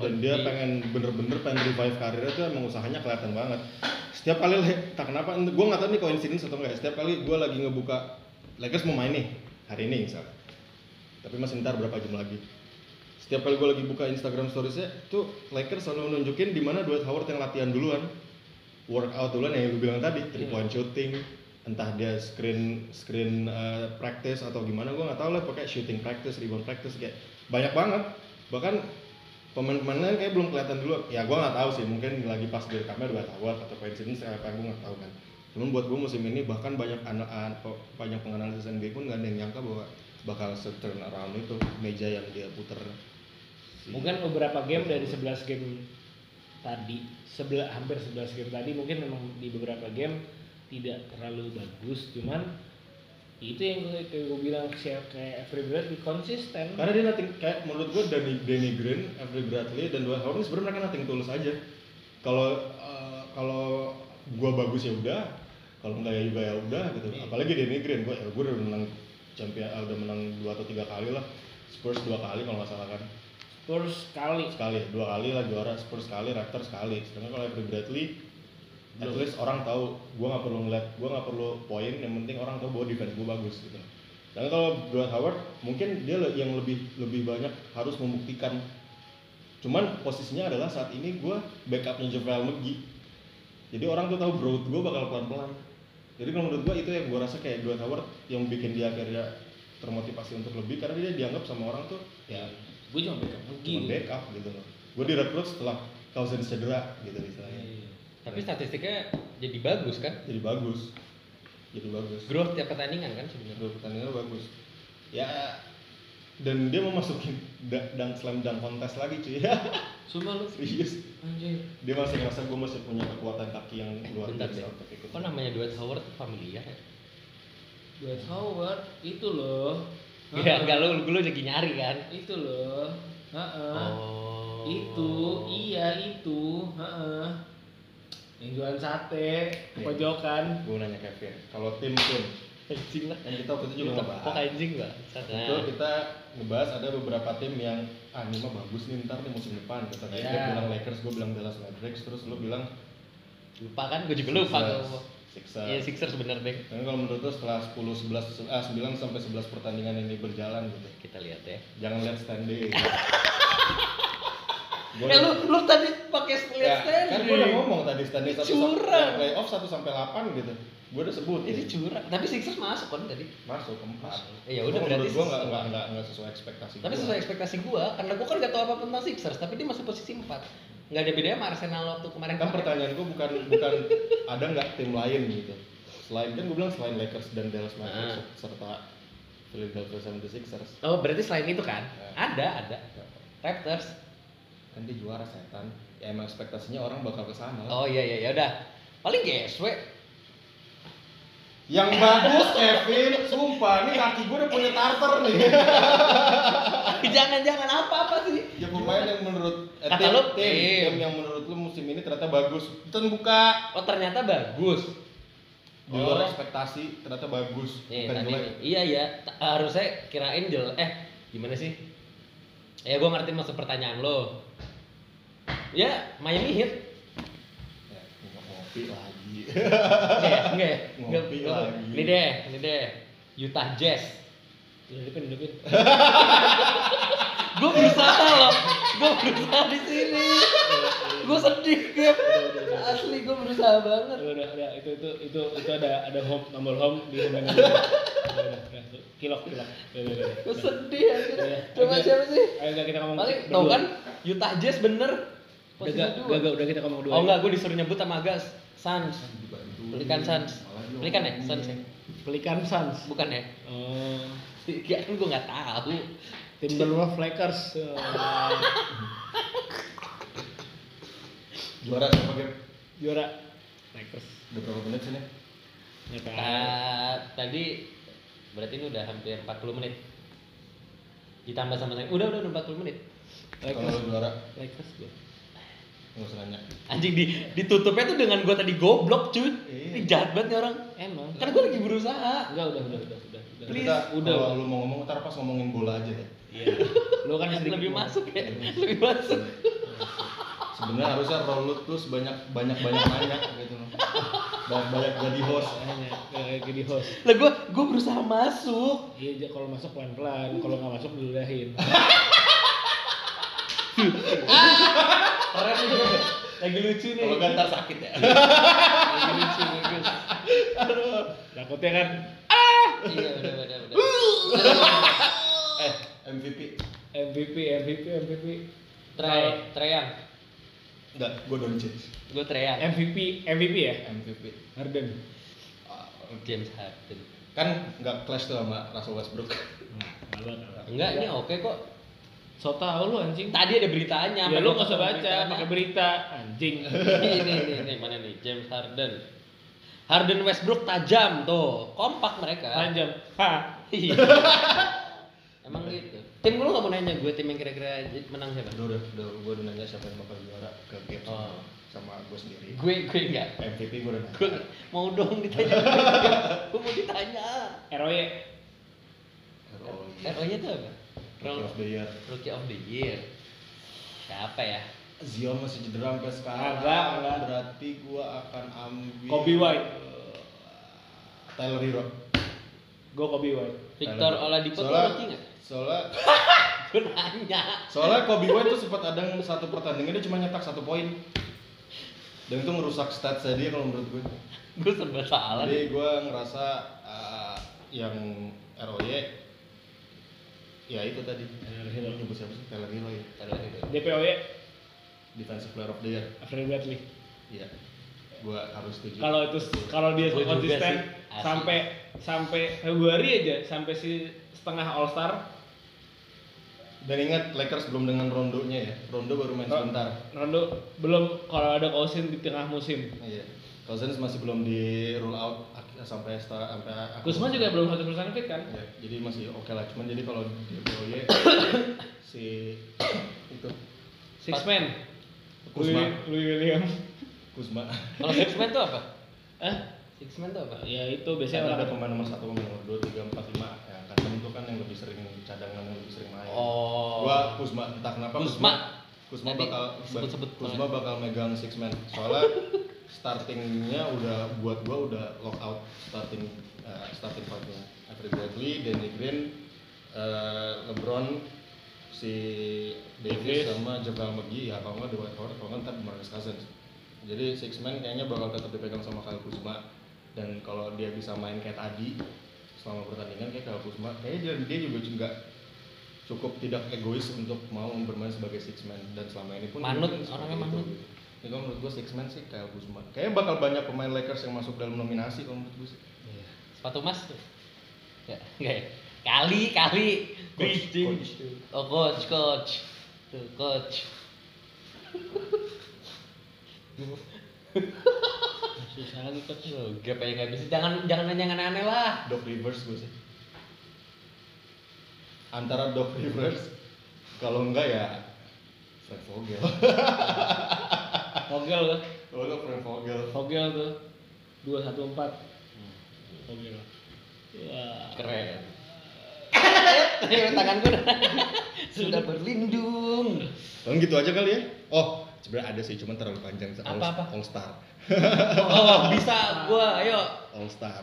dan dia di- pengen bener-bener pengen revive karirnya tuh emang usahanya kelihatan banget. Setiap kali tak kenapa gue nggak tahu nih coincidence atau enggak setiap kali gue lagi ngebuka Lakers mau main nih hari ini misalnya tapi masih ntar berapa jam lagi. Setiap kali gue lagi buka Instagram storiesnya tuh Lakers selalu nunjukin di mana Dwight Howard yang latihan duluan. Workout duluan yang gue bilang tadi three point shooting entah dia screen screen uh, practice atau gimana gue nggak tahu lah pakai shooting practice rebound practice kayak banyak banget. Bahkan pemain-pemain lain kayak belum kelihatan dulu. Ya gue nggak tahu sih. Mungkin lagi pas di rekamnya udah tahu atau coincidence apa gue nggak tahu kan. Cuman buat gue musim ini bahkan banyak anak banyak penganalisis NBA pun nggak ada yang nyangka bahwa bakal turn around itu meja yang dia puter. Mungkin beberapa game dari 11 game tadi, sebelah hampir 11 game tadi mungkin memang di beberapa game tidak terlalu bagus, cuman itu yang gue, kayak gue bilang kayak kayak Avery Bradley konsisten. karena dia nothing kayak menurut gue Danny, Danny Green, Avery Bradley dan Dwight Howard ini sebenarnya mereka nothing tulus aja kalau eh, kalau gue bagus ya udah kalau enggak ya juga ya udah gitu Iya. apalagi Danny Green gue ya gue udah menang champion eh, udah menang dua atau tiga kali lah Spurs dua kali kalau nggak salah kan Spurs sekali. sekali dua kali lah juara Spurs sekali Raptors sekali sedangkan kalau Avery Bradley at least orang tahu gue nggak perlu ngeliat gue nggak perlu poin yang penting orang tahu bahwa defense gue bagus gitu. Dan kalau Dwight Howard mungkin dia yang lebih lebih banyak harus membuktikan. Cuman posisinya adalah saat ini gue backupnya JaVale McGee jadi orang tuh tahu growth gue bakal pelan-pelan. Jadi kalau menurut gue itu yang gue rasa kayak Dwight Howard yang bikin dia akhirnya termotivasi untuk lebih karena dia dianggap sama orang tuh ya gue cuma backup cuma pergi backup gitu loh. Gue direkrut setelah Cousins cedera gitu misalnya Iya. Tapi statistiknya jadi bagus kan? jadi bagus jadi bagus Growth tiap pertandingan kan sebenarnya. Dua pertandingan bagus ya dan dia mau masukin da- dunk slam dunk contest lagi cuy Sumpah lu serius anjir. dia masih ngerasa gue masih punya kekuatan kaki yang luar biasa Kok namanya Dwight Howard familiar ya? Dwight Howard itu loh Iya, enggak lu lu lagi nyari kan? itu loh Heeh. Oh. itu iya itu Heeh. Yang jualan sate Iya. pojokan gue nanya Kevin kalau tim tim anjing lah. yang kita waktu itu juga ngebahas anjing lah. itu kita ngebahas ada beberapa tim yang ah ini mah bagus nih ntar nih musim depan kata Iya. dia bilang Lakers gue bilang Dallas Mavericks terus lu bilang Lupa kan? Gue juga lupa Sixers. Iya Sixers bener deh. Dan kalau menurut lu setelah 10 11 ah 9 sampai 11 pertandingan ini berjalan gitu. Kita lihat ya. Jangan lihat standing. Eh udah- lu lu tadi pakai ya, lihat kan gue udah ngomong tadi standing satu Curang. sampai playoff 1 sampai 8 gitu. Gue udah sebut. Ini curang. Tapi Sixers masuk kan tadi. masuk keempat. Eh, ya udah, berarti gue nggak nggak nggak nggak sesuai ekspektasi. Tapi gua. sesuai ekspektasi gua, karena gua kan gak tahu apa tentang Sixers, tapi dia masuk posisi 4 Nggak ada bedanya sama Arsenal waktu kemarin kan pertanyaan gue bukan bukan ada nggak tim lain gitu. Selain kan gue bilang selain Lakers dan Dallas Mavericks Ah. serta Philadelphia 76ers Oh, berarti selain itu kan? Ya. Ada, ada. Raptors. Kan dia juara setan. Ya emang ekspektasinya orang bakal ke sana. Oh iya iya ya udah. Paling GSW. Yang bagus Kevin, sumpah ini kaki gue udah punya tartar nih. Jangan-jangan apa-apa sih. ya pemain yang menurut eh, Kata tim, lu, tim, tim. tim yang menurut lu musim ini ternyata bagus. Ten buka Oh, ternyata bagus. di luar Oh. ekspektasi ternyata bagus. Nih, Bukan tadi jelek. nih. Iya iya, harusnya kirain jel eh gimana sih? Ya gua ngerti maksud pertanyaan lo. Ya, Miami Heat. Ya, nggak ngopi lagi. Enggak ya? Enggak ya? Ngopi lagi. Ini deh, ini deh. Utah Jazz. udah dipin gue berusaha loh. Gue berusaha di sini. Gue sedih Gap asli gue berusaha banget. Udah udah udah. Itu itu itu itu ada ada home nomor home di home kilok kilok. Gue sedih aja coba siapa sih? ayo kita ngomong paling tau kan? Utah Jazz bener udah gak gak gak udah kita ngomong dua oh enggak gue disuruh nyebut sama Agas Suns Dibantu. Pelikan dia Pelikan ya. Suns ya? Pelikan Suns bukan ya? Oh. Ya kan gue nggak tahu. Timberwolves Lakers Juara siapa game? juara Lakers. Udah berapa menit sini? ya kan Ta- tadi berarti ini udah hampir 40 menit. Ditambah sama saya. Udah udah udah 40 menit. Lakers. Juara, Lakers gue nggak usah nanya. Anjing di ditutupnya tuh dengan gua tadi goblok cuy. Iya. Ini jahat banget nih orang. emang Kan gua lagi berusaha. enggak udah udah udah udah udah Please. Kita, Udah. Kalau lu mau ngomong, ntar pas ngomongin bola aja deh. iya lu kan sedikit lebih masuk ya. Lebih masuk. Sebenarnya harusnya role lu tuh sebanyak banyak banyak nanya gitu loh. Banyak banyak jadi host. Kayak jadi host Lah gua gua berusaha masuk. iya kalau masuk pelan pelan kalau nggak masuk diludahin Keren nih gua. Lagi lucu nih. Kalau nggak ntar sakit ya. Lagi lucu bagus. takutnya kan Iya udah udah udah. eh, MVP. MVP MVP MVP Trey, Treyang. Enggak, gua Doncic. Gua Treyang. MVP MVP ya MVP. Harden Ah, James Harden. Kan nggak clash tuh sama Russell Westbrook. nah Enggak, ini oke kok. So tau lu anjing. Tadi ada beritanya. ya lu nggak usah baca pakai berita anjing. Ini ini ini mana nih? James Harden. Harden Westbrook tajam tuh. Kompak mereka. Panjang ha? Iya. emang gitu. Tim lu nggak mau nanya? Gue tim yang kira-kira menang siapa? Udah, udah, udah, gua udah nanya siapa yang bakal juara ke game sama, Oh. sama gua sendiri. gue gue enggak. MVP gua udah nanya. gue mau dong ditanya. Gue mau ditanya. ROY Oh, iya. RO nya tuh apa Rookie of the year. Rookie of the Year siapa ya Zion masih cedera sampai sekarang. Enggak, enggak. Berarti gua akan ambil Kobe White. eh, Tyler Hero. Gue Kobe White. Victor. Oladipo rookie nggak? Soalnya Gue nanya. soalnya Kobe White tuh sempat ada satu pertandingan dia cuma nyetak satu poin. Dan itu ngerusak statsnya dia kalau menurut gue. Gue serba salah. Jadi gue ngerasa uh, yang ROY ya itu tadi. Tyler Hero. Nyebut siapa sih? Tyler Hero ya. Tyler Hero. DPOY Defensive Player of the Year. Alfred Bradley. Iya. Gue harus setuju. Kalau itu kalau dia Gua konsisten sampai sampai Februari aja sampai si setengah All Star Dan ingat Lakers belum dengan rondonya ya. Rondo baru main sebentar. Rondo belum kalau ada Cousin di tengah musim. Iya. Cousins masih belum di rule out ak- sampai sta- sampai akhir. Kusma juga belum 100% fit kan? Ya, jadi masih oke lah. Cuman jadi kalau di BOY si itu Six man. Kuzma. Louis, William. Kuzma. Kalau six man tuh apa? Hah? Six man tuh apa? Ya itu Biasanya ada pemain nomor satu, pemain nomor dua, tiga, empat, lima. Ya kan itu kan yang lebih sering cadangan yang lebih sering main. Oh. Gua Kuzma entah kenapa Kuzma. Kuzma Nanti bakal sebut-sebut Kuzma bakal megang six man. Soalnya startingnya udah buat gua udah lock out starting eh, starting partnya. Avery Bradley, Danny Green, eh, LeBron, si Davis, Davis. sama Jamal McGee ya kalau nggak Dwight Howard kalau nggak ntar Marcus Cousins. Jadi six man kayaknya bakal tetap dipegang sama Kyle Kuzma dan kalau dia bisa main kayak tadi selama pertandingan kayak Kyle Kuzma kayaknya dia, dia juga nggak cukup tidak egois untuk mau bermain sebagai six man dan selama ini pun Manut, orangnya manut. gitu. Ya, kalau menurut gue six man sih Kyle Kuzma. Kayaknya bakal banyak pemain Lakers yang masuk dalam nominasi kalau menurut gue sih. Iya. Sepatu emas tuh. Ya, enggak ya? Kali, kali. Coach, coach. Oh, coach, coach. Tuh, coach. susah lagi coach. Tuh, gap aja nggak bisa. Jangan jangan nanya yang aneh-aneh lah. Doc Rivers gue sih. Antara Doc Rivers kalau enggak ya Frank Vogel. Vogel tuh. Kalau enggak Frank Vogel. Vogel tuh. 214. Vogel. Wah. Keren. Ayo, tangan gue udah sudah berlindung. Kan gitu aja kali ya. Oh, sebenarnya ada sih, cuman terlalu panjang. All, Apa-apa? All Star. Oh, bisa gua. Ayo. All Star.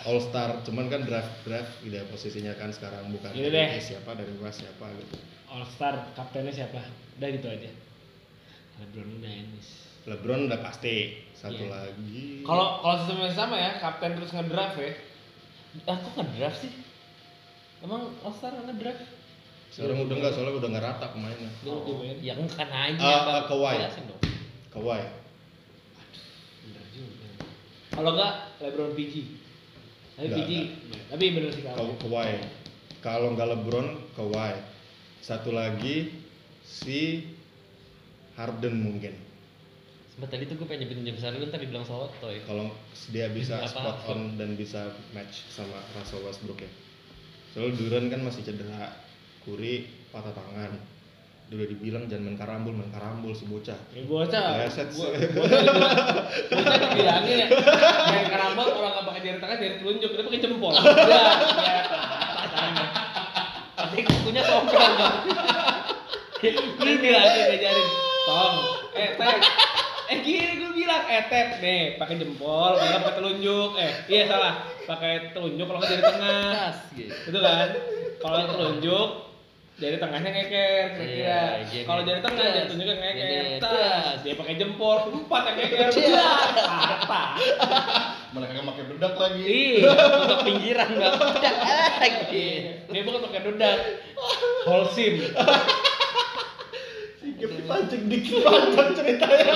All Star, cuman kan draft draft tidak posisinya kan sekarang bukan Ini dari deh. siapa dari luar siapa gitu. All Star kaptennya siapa? Udah gitu aja. LeBron James. LeBron udah pasti. Satu Iya. lagi. Kalau kalau sistemnya sama ya, kapten terus ngedraft ya. Ah, kok ngedraft sih? Emang All Star ngedraft? sekarang udah enggak soalnya udah nggak rata pemainnya. Lebih main. Ya kan aja. Ah, Bang. ah, Kawhi. Kawhi. Kalau enggak LeBron PG. Tapi PG. Tapi bener sih Ka- kalau. Kawhi. Kalau nggak LeBron, Kawhi. Satu lagi si Harden mungkin. Sempat tadi tuh gue pengen nyebutin James Harden tadi bilang Soto ya. Kalau dia bisa Apa? spot on dan bisa match sama Russell Westbrook ya. Soalnya Duran kan masih cedera, Curry patah tangan. Dia udah dibilang jangan main karambol, main karambol si bocah. Ya bocah. Leset Gua- sih. Bocah dibilangin ya. Main karambol orang nggak pakai jari tangan, jari telunjuk, dia pakai jempol. Udah, ya. Tapi kukunya songkong bang. Ini bilangin ngajarin. Tong, eh tep. Eh gini gue bilang, eh tep nih, pakai jempol, enggak pakai telunjuk. Eh, iya salah. Pakai telunjuk kalau nggak jari tengah. Tas gitu. Itu kan. Kalau yang telunjuk jari tengahnya ngeker kira-kira. Iya, gini. Kalau jari tengah Tas. jari telunjuknya ngeker. Tas. Dia pakai jempol, empat yang ngeker. Iya. Apa? Mereka nggak pakai bedak lagi. Iya. Untuk pinggiran bang. Udah lagi. Dia bukan pakai dudak. Holsim. Sikap dipancing dikit panjang ceritanya.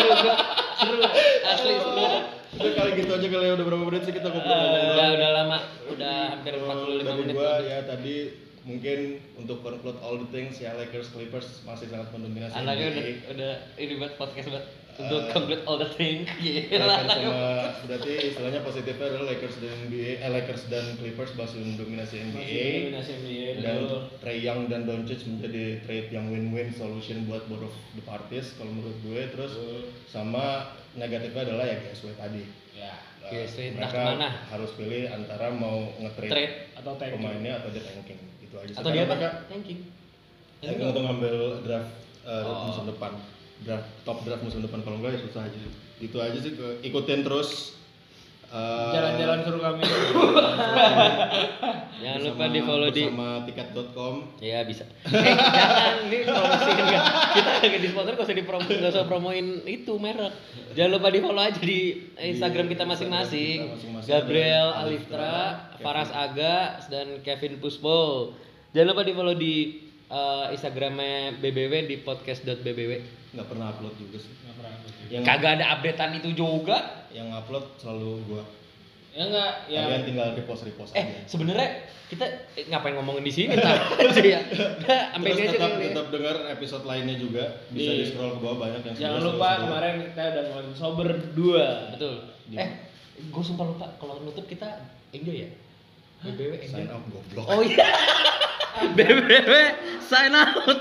Seru. Asli seru. Udah kali gitu aja kali ya udah berapa menit sih kita ngobrol-ngobrol. Udah udah lama. Udah hampir 45 dari menit. gua ya tadi mungkin untuk conclude all the things ya Lakers Clippers masih sangat mendominasi Anaknya udah udah ini buat podcast buat Untuk complete all the thing. Gila. sama berarti istilahnya positifnya adalah Lakers dan NBA, eh, Lakers dan Clippers masih mendominasi NBA Dominasi NBA. dan betul. Trey Young dan Doncic menjadi trade yang win-win solution buat both of the parties kalau menurut gue terus sama negatifnya adalah ya GSW tadi Ya. GSW entah mereka ke mana. harus pilih antara mau nge-trade Trade Atau tank. pemainnya atau dia tanking itu aja atau dia Sekarang apa? mereka Thanking. tanking untuk ngambil draft eh, Oh. musim depan draft top draft musim depan kalau enggak ya susah aja itu aja sih ke- ikutin terus eh, Jalan-jalan suruh kami. Jangan lupa di follow di bersama tiket.com Ya bisa. Eh, jangan ini promosiin kan. Kita lagi di sponsor gak usah dipromo, gak usah promoin itu merek. Jangan lupa di follow aja di Instagram kita masing-masing. Instagram kita masing-masing. Gabriel Aliftra, Faras Aga, dan Kevin Puspo. Jangan lupa di follow di eh, Instagramnya BBW di podcast.bbw. nggak pernah upload juga sih Nggak pernah. yang Kagak ada updatean itu juga. yang upload selalu gua Ya enggak, ya. kalian tinggal repost repost Eh, aja sebenarnya kita eh, ngapain ngomongin di sini tar aja ya. Udah, sampai terus ini aja tetap dulu ya. tetap dengar episode lainnya juga bisa Di- di scroll ke bawah banyak yang Jangan lupa semua. kemarin kita udah ngomongin sober 2. Betul. Di- Eh, gue sumpah lupa kalau nutup kita enjoy ya. BBW enjoy. sign out goblok Oh iya. BBW sign out.